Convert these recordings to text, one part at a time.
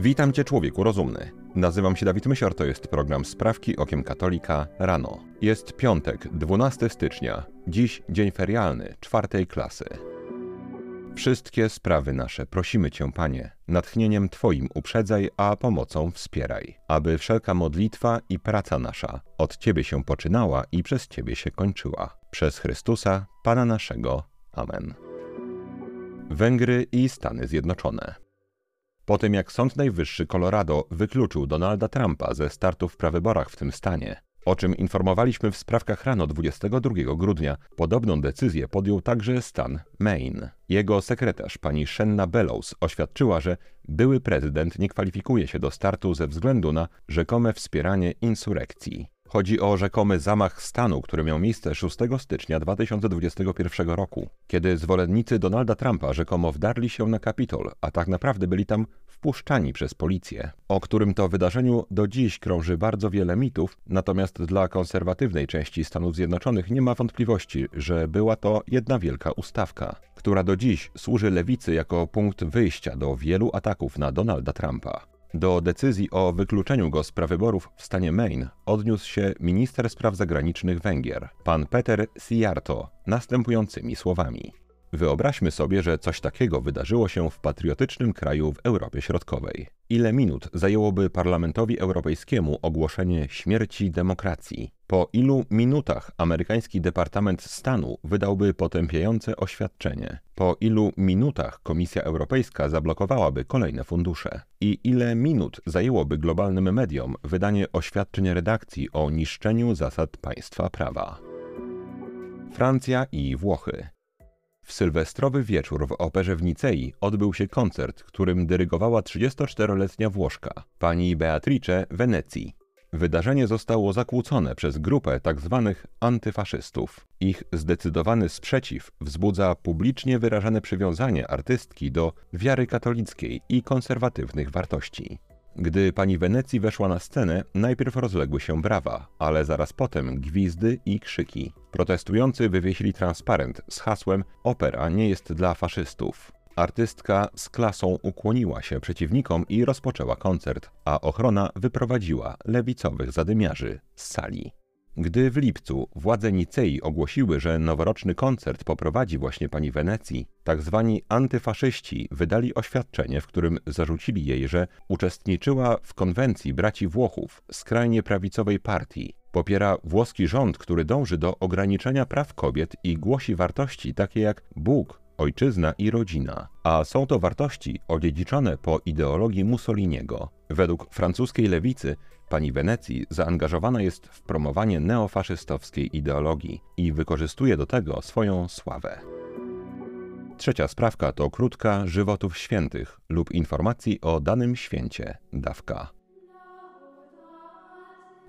Witam Cię, człowieku rozumny. Nazywam się Dawid Mysior, to jest program Sprawki Okiem Katolika rano. Jest piątek, 12 stycznia. Dziś dzień ferialny, czwartej klasy. Wszystkie sprawy nasze prosimy Cię, Panie, natchnieniem Twoim uprzedzaj, a pomocą wspieraj, aby wszelka modlitwa i praca nasza od Ciebie się poczynała i przez Ciebie się kończyła. Przez Chrystusa, Pana naszego. Amen. Węgry i Stany Zjednoczone. Po tym jak Sąd Najwyższy Colorado wykluczył Donalda Trumpa ze startu w prawyborach w tym stanie, o czym informowaliśmy w sprawkach rano 22 grudnia, podobną decyzję podjął także stan Maine. Jego sekretarz, pani Shenna Bellows, oświadczyła, że były prezydent nie kwalifikuje się do startu ze względu na rzekome wspieranie insurekcji. Chodzi o rzekomy zamach stanu, który miał miejsce 6 stycznia 2021 roku, kiedy zwolennicy Donalda Trumpa rzekomo wdarli się na Kapitol, a tak naprawdę byli tam wpuszczani przez policję, o którym to wydarzeniu do dziś krąży bardzo wiele mitów, natomiast dla konserwatywnej części Stanów Zjednoczonych nie ma wątpliwości, że była to jedna wielka ustawka, która do dziś służy lewicy jako punkt wyjścia do wielu ataków na Donalda Trumpa. Do decyzji o wykluczeniu go z prawyborów w stanie Maine odniósł się minister spraw zagranicznych Węgier, pan Peter Sijarto, następującymi słowami. Wyobraźmy sobie, że coś takiego wydarzyło się w patriotycznym kraju w Europie Środkowej. Ile minut zajęłoby Parlamentowi Europejskiemu ogłoszenie śmierci demokracji? Po ilu minutach amerykański Departament Stanu wydałby potępiające oświadczenie? Po ilu minutach Komisja Europejska zablokowałaby kolejne fundusze? I ile minut zajęłoby globalnym mediom wydanie oświadczeń redakcji o niszczeniu zasad państwa prawa? Francja i Włochy. W sylwestrowy wieczór w operze w Nicei odbył się koncert, którym dyrygowała 34-letnia Włoszka, pani Beatrice Wenecji. Wydarzenie zostało zakłócone przez grupę tzw. Tak antyfaszystów. Ich zdecydowany sprzeciw wzbudza publicznie wyrażane przywiązanie artystki do wiary katolickiej i konserwatywnych wartości. Gdy pani Wenecji weszła na scenę, najpierw rozległy się brawa, ale zaraz potem gwizdy i krzyki. Protestujący wywiesili transparent z hasłem Opera nie jest dla faszystów. Artystka z klasą ukłoniła się przeciwnikom i rozpoczęła koncert, a ochrona wyprowadziła lewicowych zadymiarzy z sali. Gdy w lipcu władze Nicei ogłosiły, że noworoczny koncert poprowadzi właśnie pani Wenecji, tak zwani antyfaszyści wydali oświadczenie, w którym zarzucili jej, że uczestniczyła w konwencji braci Włochów, skrajnie prawicowej partii. Popiera włoski rząd, który dąży do ograniczenia praw kobiet i głosi wartości takie jak Bóg, ojczyzna i rodzina, a są to wartości odziedziczone po ideologii Mussoliniego. Według francuskiej lewicy pani Wenecji zaangażowana jest w promowanie neofaszystowskiej ideologii i wykorzystuje do tego swoją sławę. Trzecia sprawka to krótka żywotów świętych lub informacji o danym święcie dawka.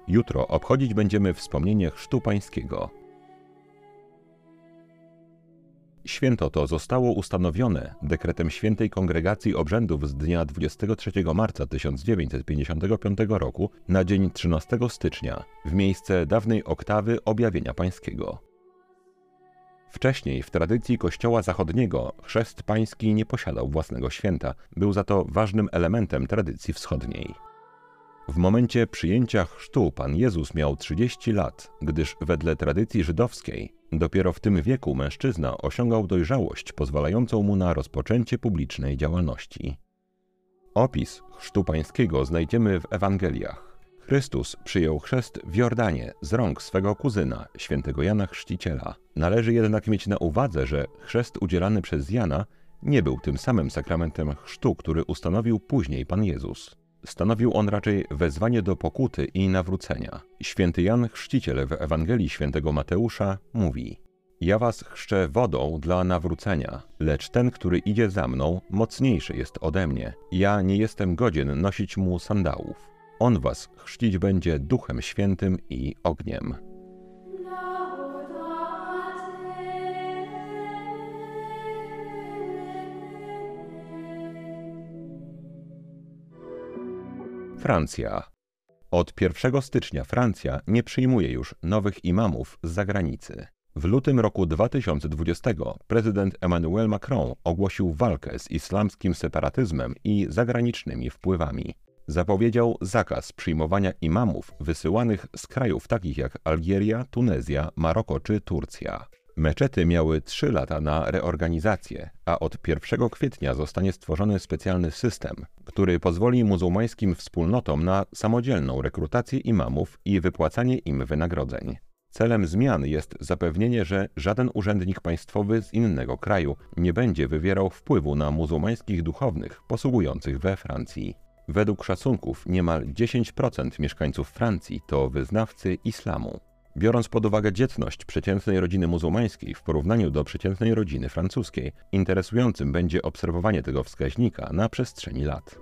Jutro obchodzić będziemy wspomnienie Chrztu Pańskiego, Święto to zostało ustanowione dekretem Świętej Kongregacji Obrzędów z dnia 23 marca 1955 roku na dzień 13 stycznia w miejsce dawnej oktawy objawienia pańskiego. Wcześniej w tradycji Kościoła Zachodniego chrzest pański nie posiadał własnego święta, był za to ważnym elementem tradycji wschodniej. W momencie przyjęcia chrztu Pan Jezus miał 30 lat, gdyż wedle tradycji żydowskiej dopiero w tym wieku mężczyzna osiągał dojrzałość pozwalającą mu na rozpoczęcie publicznej działalności. Opis chrztu pańskiego znajdziemy w Ewangeliach. Chrystus przyjął chrzest w Jordanie z rąk swego kuzyna, świętego Jana Chrzciciela. Należy jednak mieć na uwadze, że chrzest udzielany przez Jana nie był tym samym sakramentem chrztu, który ustanowił później Pan Jezus. Stanowił on raczej wezwanie do pokuty i nawrócenia. Święty Jan Chrzciciel w Ewangelii Świętego Mateusza mówi: Ja was chrzczę wodą dla nawrócenia, lecz ten, który idzie za mną, mocniejszy jest ode mnie. Ja nie jestem godzien nosić mu sandałów. On was chrzcić będzie duchem świętym i ogniem. Francja. Od 1 stycznia Francja nie przyjmuje już nowych imamów z zagranicy. W lutym roku 2020 prezydent Emmanuel Macron ogłosił walkę z islamskim separatyzmem i zagranicznymi wpływami. Zapowiedział zakaz przyjmowania imamów wysyłanych z krajów takich jak Algieria, Tunezja, Maroko czy Turcja. Meczety miały 3 lata na reorganizację, a od 1 kwietnia zostanie stworzony specjalny system, który pozwoli muzułmańskim wspólnotom na samodzielną rekrutację imamów i wypłacanie im wynagrodzeń. Celem zmian jest zapewnienie, że żaden urzędnik państwowy z innego kraju nie będzie wywierał wpływu na muzułmańskich duchownych posługujących we Francji. Według szacunków niemal 10% mieszkańców Francji to wyznawcy islamu. Biorąc pod uwagę dzietność przeciętnej rodziny muzułmańskiej w porównaniu do przeciętnej rodziny francuskiej, interesującym będzie obserwowanie tego wskaźnika na przestrzeni lat.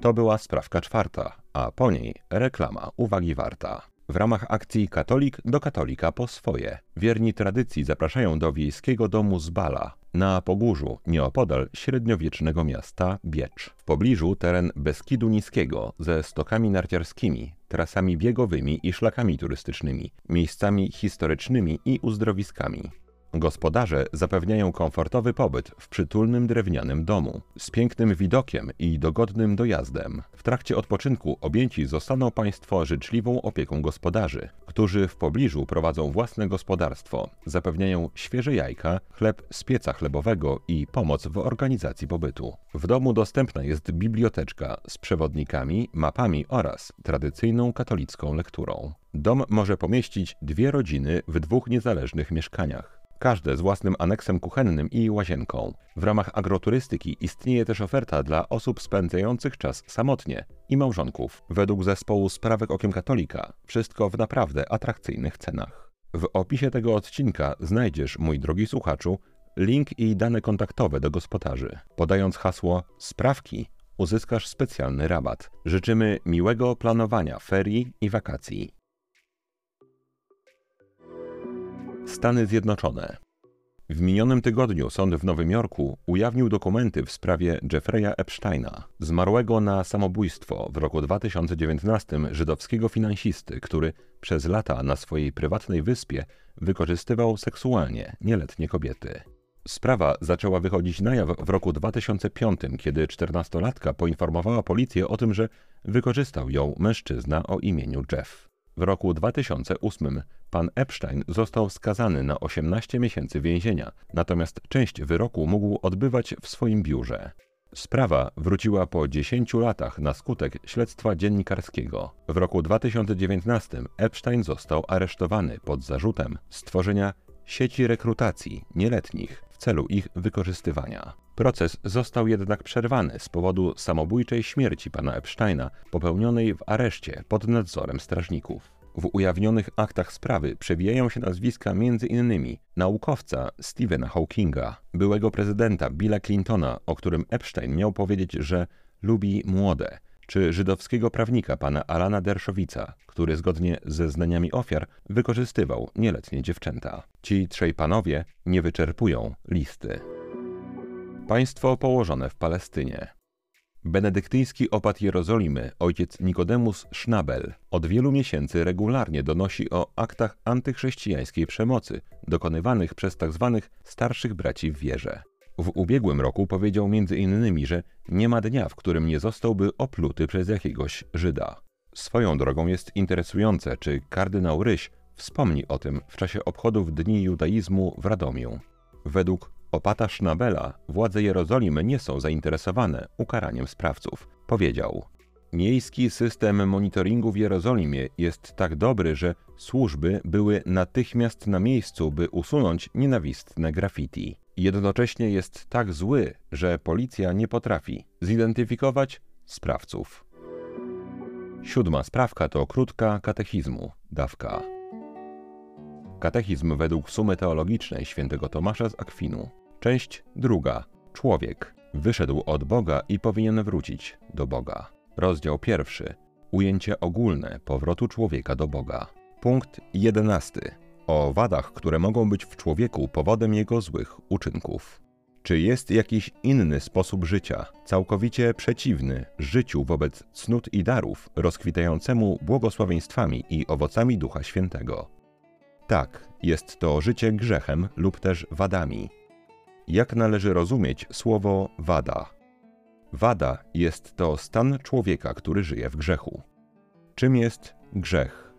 To była sprawka czwarta, a po niej reklama uwagi warta. W ramach akcji Katolik do Katolika po swoje, wierni tradycji zapraszają do wiejskiego domu Zbala na Pogórzu, nieopodal średniowiecznego miasta Biecz. W pobliżu teren Beskidu Niskiego ze stokami narciarskimi, trasami biegowymi i szlakami turystycznymi, miejscami historycznymi i uzdrowiskami. Gospodarze zapewniają komfortowy pobyt w przytulnym drewnianym domu, z pięknym widokiem i dogodnym dojazdem. W trakcie odpoczynku objęci zostaną Państwo życzliwą opieką gospodarzy, którzy w pobliżu prowadzą własne gospodarstwo, zapewniają świeże jajka, chleb z pieca chlebowego i pomoc w organizacji pobytu. W domu dostępna jest biblioteczka z przewodnikami, mapami oraz tradycyjną katolicką lekturą. Dom może pomieścić dwie rodziny w dwóch niezależnych mieszkaniach każde z własnym aneksem kuchennym i łazienką. W ramach agroturystyki istnieje też oferta dla osób spędzających czas samotnie i małżonków. Według zespołu Sprawek Okiem Katolika wszystko w naprawdę atrakcyjnych cenach. W opisie tego odcinka znajdziesz, mój drogi słuchaczu, link i dane kontaktowe do gospodarzy. Podając hasło Sprawki, uzyskasz specjalny rabat. Życzymy miłego planowania ferii i wakacji. Stany Zjednoczone. W minionym tygodniu sąd w Nowym Jorku ujawnił dokumenty w sprawie Jeffrey'a Epsteina, zmarłego na samobójstwo w roku 2019 żydowskiego finansisty, który przez lata na swojej prywatnej wyspie wykorzystywał seksualnie nieletnie kobiety. Sprawa zaczęła wychodzić na jaw w roku 2005, kiedy czternastolatka poinformowała policję o tym, że wykorzystał ją mężczyzna o imieniu Jeff. W roku 2008 pan Epstein został skazany na 18 miesięcy więzienia, natomiast część wyroku mógł odbywać w swoim biurze. Sprawa wróciła po 10 latach na skutek śledztwa dziennikarskiego. W roku 2019 Epstein został aresztowany pod zarzutem stworzenia sieci rekrutacji nieletnich celu ich wykorzystywania. Proces został jednak przerwany z powodu samobójczej śmierci pana Epsteina, popełnionej w areszcie pod nadzorem strażników. W ujawnionych aktach sprawy przewijają się nazwiska m.in. naukowca Stephena Hawkinga, byłego prezydenta Billa Clintona, o którym Epstein miał powiedzieć, że lubi młode, czy żydowskiego prawnika pana Alana Derszowica, który zgodnie ze zeznaniami ofiar wykorzystywał nieletnie dziewczęta. Ci trzej panowie nie wyczerpują listy. Państwo położone w Palestynie. Benedyktyński opat Jerozolimy, ojciec Nikodemus Schnabel, od wielu miesięcy regularnie donosi o aktach antychrześcijańskiej przemocy dokonywanych przez tzw. Tak starszych braci w wierze. W ubiegłym roku powiedział m.in., że nie ma dnia, w którym nie zostałby opluty przez jakiegoś Żyda. Swoją drogą jest interesujące, czy kardynał Ryś wspomni o tym w czasie obchodów Dni Judaizmu w Radomiu. Według opata Schnabela władze Jerozolimy nie są zainteresowane ukaraniem sprawców. Powiedział: Miejski system monitoringu w Jerozolimie jest tak dobry, że służby były natychmiast na miejscu, by usunąć nienawistne graffiti. Jednocześnie jest tak zły, że policja nie potrafi zidentyfikować sprawców. Siódma sprawka to krótka katechizmu, dawka. Katechizm według sumy teologicznej świętego Tomasza z Akwinu. Część druga. Człowiek wyszedł od Boga i powinien wrócić do Boga. Rozdział pierwszy. Ujęcie ogólne powrotu człowieka do Boga. Punkt jedenasty. O wadach, które mogą być w człowieku powodem jego złych uczynków. Czy jest jakiś inny sposób życia, całkowicie przeciwny życiu wobec cnót i darów, rozkwitającemu błogosławieństwami i owocami Ducha Świętego? Tak, jest to życie grzechem lub też wadami. Jak należy rozumieć słowo wada? Wada jest to stan człowieka, który żyje w grzechu. Czym jest grzech?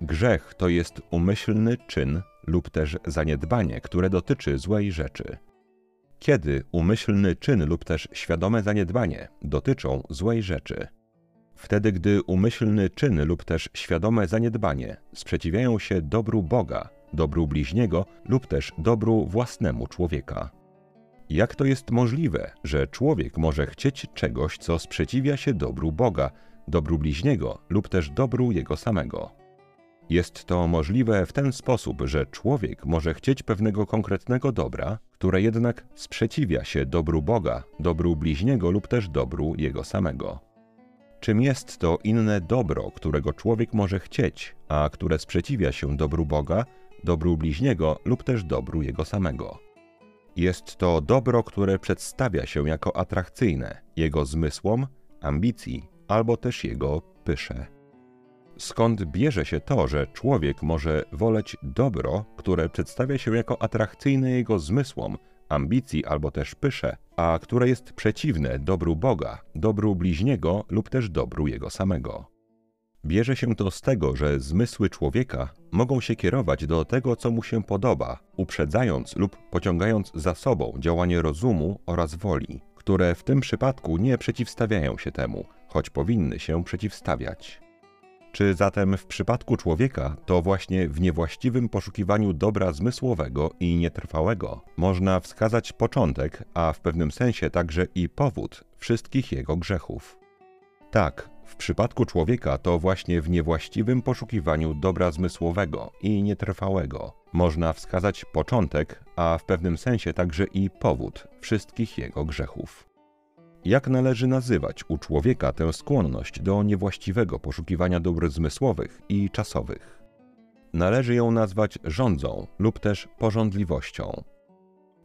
Grzech to jest umyślny czyn lub też zaniedbanie, które dotyczy złej rzeczy. Kiedy umyślny czyn lub też świadome zaniedbanie dotyczą złej rzeczy? Wtedy, gdy umyślny czyn lub też świadome zaniedbanie sprzeciwiają się dobru Boga, dobru bliźniego lub też dobru własnemu człowieka. Jak to jest możliwe, że człowiek może chcieć czegoś, co sprzeciwia się dobru Boga, dobru bliźniego lub też dobru jego samego? Jest to możliwe w ten sposób, że człowiek może chcieć pewnego konkretnego dobra, które jednak sprzeciwia się dobru Boga, dobru bliźniego lub też dobru jego samego. Czym jest to inne dobro, którego człowiek może chcieć, a które sprzeciwia się dobru Boga, dobru bliźniego lub też dobru jego samego? Jest to dobro, które przedstawia się jako atrakcyjne jego zmysłom, ambicji albo też jego pysze. Skąd bierze się to, że człowiek może woleć dobro, które przedstawia się jako atrakcyjne jego zmysłom, ambicji albo też pysze, a które jest przeciwne dobru Boga, dobru bliźniego lub też dobru jego samego? Bierze się to z tego, że zmysły człowieka mogą się kierować do tego, co mu się podoba, uprzedzając lub pociągając za sobą działanie rozumu oraz woli, które w tym przypadku nie przeciwstawiają się temu, choć powinny się przeciwstawiać. Czy zatem w przypadku człowieka to właśnie w niewłaściwym poszukiwaniu dobra zmysłowego i nietrwałego można wskazać początek, a w pewnym sensie także i powód wszystkich jego grzechów? Tak, w przypadku człowieka to właśnie w niewłaściwym poszukiwaniu dobra zmysłowego i nietrwałego można wskazać początek, a w pewnym sensie także i powód wszystkich jego grzechów. Jak należy nazywać u człowieka tę skłonność do niewłaściwego poszukiwania dóbr zmysłowych i czasowych? Należy ją nazwać rządzą lub też porządliwością.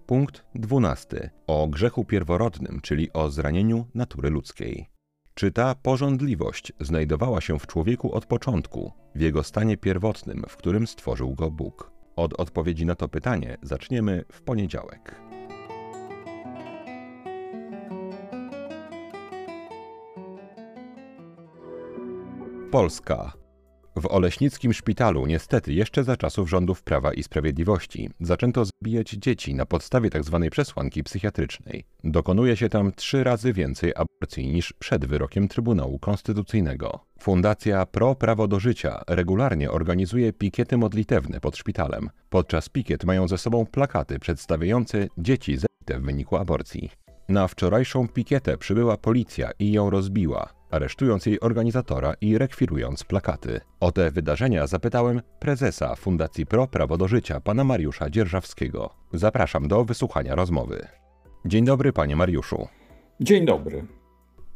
Punkt 12. O grzechu pierworodnym, czyli o zranieniu natury ludzkiej. Czy ta porządliwość znajdowała się w człowieku od początku, w jego stanie pierwotnym, w którym stworzył go Bóg? Od odpowiedzi na to pytanie zaczniemy w poniedziałek. Polska. W Oleśnickim Szpitalu, niestety jeszcze za czasów rządów Prawa i Sprawiedliwości, zaczęto zabijać dzieci na podstawie tzw. Tak przesłanki psychiatrycznej. Dokonuje się tam trzy razy więcej aborcji niż przed wyrokiem Trybunału Konstytucyjnego. Fundacja Pro Prawo do Życia regularnie organizuje pikiety modlitewne pod szpitalem. Podczas pikiet mają ze sobą plakaty przedstawiające dzieci zabite w wyniku aborcji. Na wczorajszą pikietę przybyła policja i ją rozbiła aresztując jej organizatora i rekwirując plakaty. O te wydarzenia zapytałem prezesa Fundacji Pro Prawo do Życia, pana Mariusza Dzierżawskiego. Zapraszam do wysłuchania rozmowy. Dzień dobry, panie Mariuszu. Dzień dobry.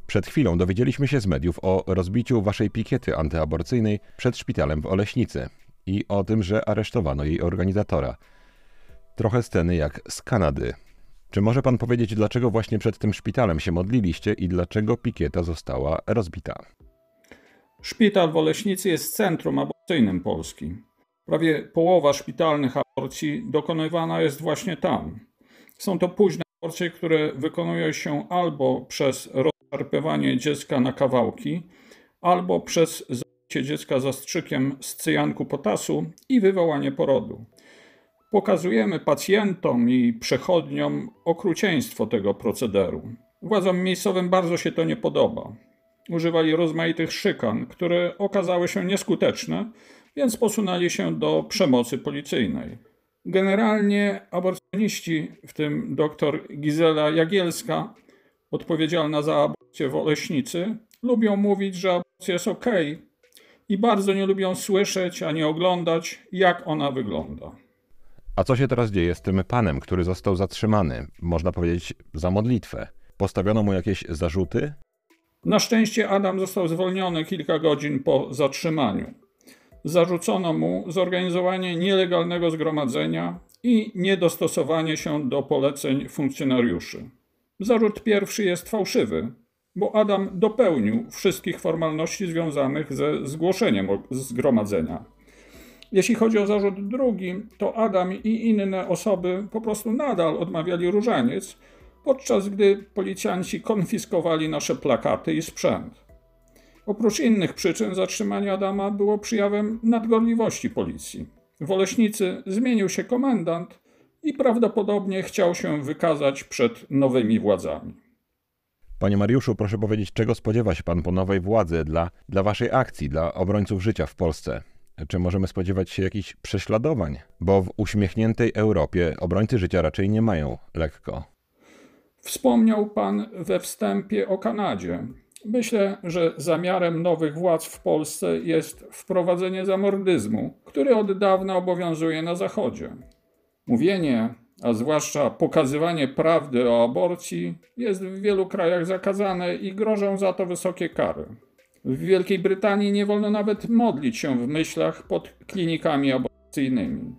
Przed chwilą dowiedzieliśmy się z mediów o rozbiciu waszej pikiety antyaborcyjnej przed szpitalem w Oleśnicy i o tym, że aresztowano jej organizatora. Trochę sceny jak z Kanady. Czy może pan powiedzieć, dlaczego właśnie przed tym szpitalem się modliliście i dlaczego pikieta została rozbita? Szpital w Oleśnicy jest centrum aborcyjnym Polski. Prawie połowa szpitalnych aborcji dokonywana jest właśnie tam. Są to późne aborcje, które wykonują się albo przez rozszarpywanie dziecka na kawałki, albo przez zabicie dziecka zastrzykiem z cyjanku potasu i wywołanie porodu. Pokazujemy pacjentom i przechodniom okrucieństwo tego procederu. Władzom miejscowym bardzo się to nie podoba. Używali rozmaitych szykan, które okazały się nieskuteczne, więc posunęli się do przemocy policyjnej. Generalnie aborcjoniści, w tym dr Gizela Jagielska, odpowiedzialna za aborcję w Oleśnicy, lubią mówić, że aborcja jest ok i bardzo nie lubią słyszeć ani oglądać, jak ona wygląda. A co się teraz dzieje z tym panem, który został zatrzymany, można powiedzieć, za modlitwę? Postawiono mu jakieś zarzuty? Na szczęście Adam został zwolniony kilka godzin po zatrzymaniu. Zarzucono mu zorganizowanie nielegalnego zgromadzenia i niedostosowanie się do poleceń funkcjonariuszy. Zarzut pierwszy jest fałszywy, bo Adam dopełnił wszystkich formalności związanych ze zgłoszeniem zgromadzenia. Jeśli chodzi o zarzut drugi, to Adam i inne osoby po prostu nadal odmawiali różaniec, podczas gdy policjanci konfiskowali nasze plakaty i sprzęt. Oprócz innych przyczyn zatrzymanie Adama było przyjawem nadgorliwości policji. W Oleśnicy zmienił się komendant i prawdopodobnie chciał się wykazać przed nowymi władzami. Panie Mariuszu, proszę powiedzieć, czego spodziewa się pan po nowej władzy dla, dla waszej akcji, dla obrońców życia w Polsce? Czy możemy spodziewać się jakichś prześladowań? Bo w uśmiechniętej Europie obrońcy życia raczej nie mają lekko. Wspomniał pan we wstępie o Kanadzie. Myślę, że zamiarem nowych władz w Polsce jest wprowadzenie zamordyzmu, który od dawna obowiązuje na Zachodzie. Mówienie, a zwłaszcza pokazywanie prawdy o aborcji, jest w wielu krajach zakazane i grożą za to wysokie kary. W Wielkiej Brytanii nie wolno nawet modlić się w myślach pod klinikami aborcyjnymi.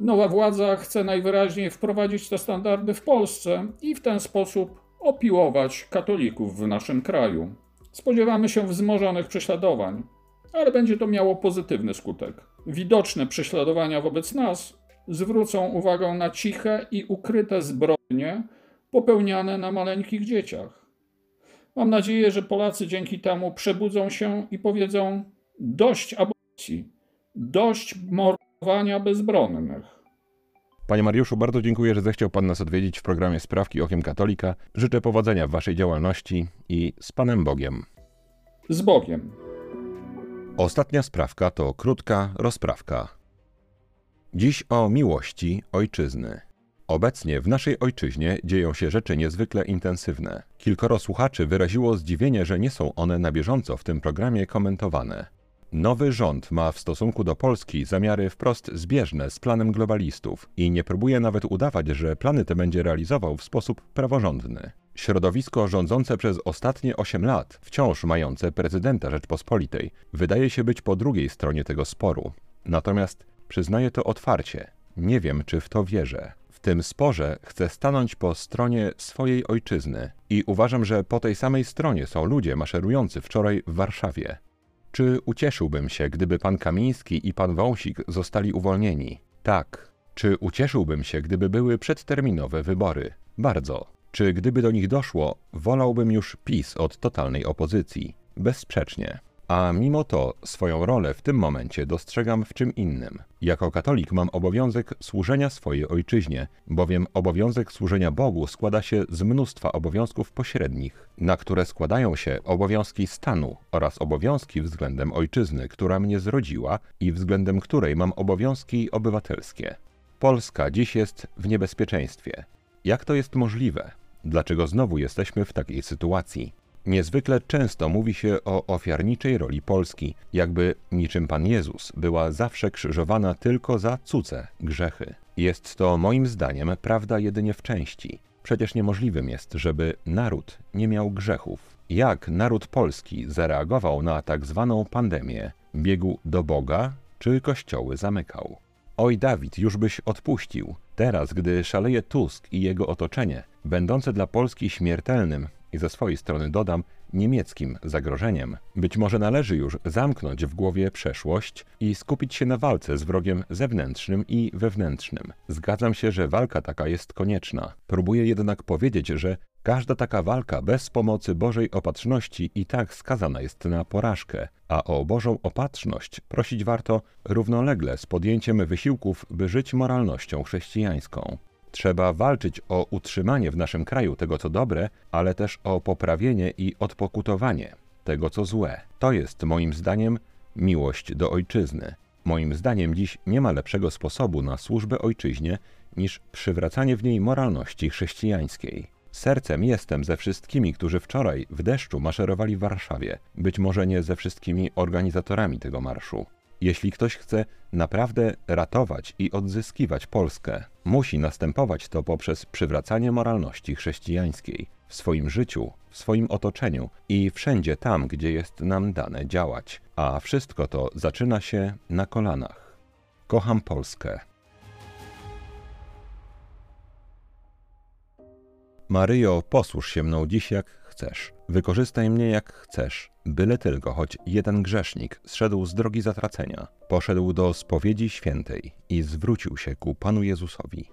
Nowa władza chce najwyraźniej wprowadzić te standardy w Polsce i w ten sposób opiłować katolików w naszym kraju. Spodziewamy się wzmożonych prześladowań, ale będzie to miało pozytywny skutek. Widoczne prześladowania wobec nas zwrócą uwagę na ciche i ukryte zbrodnie popełniane na maleńkich dzieciach. Mam nadzieję, że Polacy dzięki temu przebudzą się i powiedzą: dość aborcji, dość mordowania bezbronnych. Panie Mariuszu, bardzo dziękuję, że zechciał Pan nas odwiedzić w programie Sprawki Okiem Katolika. Życzę powodzenia w Waszej działalności i z Panem Bogiem. Z Bogiem. Ostatnia sprawka to krótka rozprawka. Dziś o miłości ojczyzny. Obecnie w naszej ojczyźnie dzieją się rzeczy niezwykle intensywne. Kilkoro słuchaczy wyraziło zdziwienie, że nie są one na bieżąco w tym programie komentowane. Nowy rząd ma w stosunku do Polski zamiary wprost zbieżne z planem globalistów i nie próbuje nawet udawać, że plany te będzie realizował w sposób praworządny. Środowisko rządzące przez ostatnie 8 lat, wciąż mające prezydenta Rzeczpospolitej, wydaje się być po drugiej stronie tego sporu. Natomiast przyznaję to otwarcie, nie wiem czy w to wierzę. W tym sporze chcę stanąć po stronie swojej ojczyzny i uważam, że po tej samej stronie są ludzie maszerujący wczoraj w Warszawie. Czy ucieszyłbym się, gdyby pan Kamiński i pan Wąsik zostali uwolnieni? Tak. Czy ucieszyłbym się, gdyby były przedterminowe wybory? Bardzo. Czy gdyby do nich doszło, wolałbym już PiS od totalnej opozycji? Bezsprzecznie. A mimo to swoją rolę w tym momencie dostrzegam w czym innym. Jako katolik mam obowiązek służenia swojej ojczyźnie, bowiem obowiązek służenia Bogu składa się z mnóstwa obowiązków pośrednich, na które składają się obowiązki stanu oraz obowiązki względem ojczyzny, która mnie zrodziła i względem której mam obowiązki obywatelskie. Polska dziś jest w niebezpieczeństwie. Jak to jest możliwe? Dlaczego znowu jesteśmy w takiej sytuacji? Niezwykle często mówi się o ofiarniczej roli Polski, jakby niczym Pan Jezus była zawsze krzyżowana tylko za cudze grzechy. Jest to moim zdaniem prawda jedynie w części. Przecież niemożliwym jest, żeby naród nie miał grzechów. Jak naród polski zareagował na tak zwaną pandemię? Biegł do Boga, czy kościoły zamykał? Oj, Dawid, już byś odpuścił. Teraz, gdy szaleje Tusk i jego otoczenie, będące dla Polski śmiertelnym, i ze swojej strony dodam, niemieckim zagrożeniem. Być może należy już zamknąć w głowie przeszłość i skupić się na walce z wrogiem zewnętrznym i wewnętrznym. Zgadzam się, że walka taka jest konieczna. Próbuję jednak powiedzieć, że każda taka walka bez pomocy Bożej opatrzności i tak skazana jest na porażkę, a o Bożą opatrzność prosić warto równolegle z podjęciem wysiłków, by żyć moralnością chrześcijańską. Trzeba walczyć o utrzymanie w naszym kraju tego, co dobre, ale też o poprawienie i odpokutowanie tego, co złe. To jest moim zdaniem miłość do ojczyzny. Moim zdaniem dziś nie ma lepszego sposobu na służbę ojczyźnie niż przywracanie w niej moralności chrześcijańskiej. Sercem jestem ze wszystkimi, którzy wczoraj w deszczu maszerowali w Warszawie, być może nie ze wszystkimi organizatorami tego marszu. Jeśli ktoś chce naprawdę ratować i odzyskiwać Polskę, musi następować to poprzez przywracanie moralności chrześcijańskiej w swoim życiu, w swoim otoczeniu i wszędzie tam, gdzie jest nam dane działać. A wszystko to zaczyna się na kolanach. Kocham Polskę. Maryjo, posłuż się mną dziś jak chcesz. Wykorzystaj mnie jak chcesz byle tylko choć jeden grzesznik zszedł z drogi zatracenia, poszedł do spowiedzi świętej i zwrócił się ku Panu Jezusowi.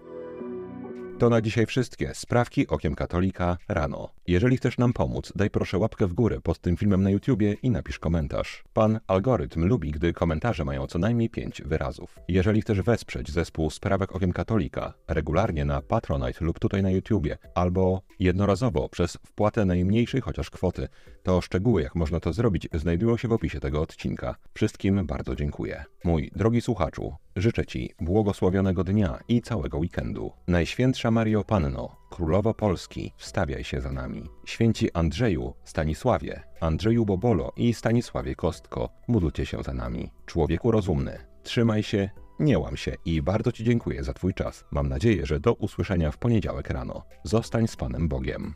To na dzisiaj wszystkie sprawki okiem katolika rano. Jeżeli chcesz nam pomóc, daj proszę łapkę w górę pod tym filmem na YouTubie i napisz komentarz. Pan algorytm lubi, gdy komentarze mają co najmniej 5 wyrazów. Jeżeli chcesz wesprzeć zespół sprawek okiem katolika regularnie na Patronite lub tutaj na YouTubie, albo jednorazowo przez wpłatę najmniejszej chociaż kwoty, to szczegóły jak można to zrobić znajdują się w opisie tego odcinka. Wszystkim bardzo dziękuję. Mój drogi słuchaczu, życzę Ci błogosławionego dnia i całego weekendu. Najświętsza Mario Panno, Królowo Polski, wstawiaj się za nami. Święci Andrzeju, Stanisławie, Andrzeju Bobolo i Stanisławie Kostko, módlcie się za nami. Człowieku rozumny, trzymaj się, nie łam się i bardzo Ci dziękuję za Twój czas. Mam nadzieję, że do usłyszenia w poniedziałek rano. Zostań z Panem Bogiem.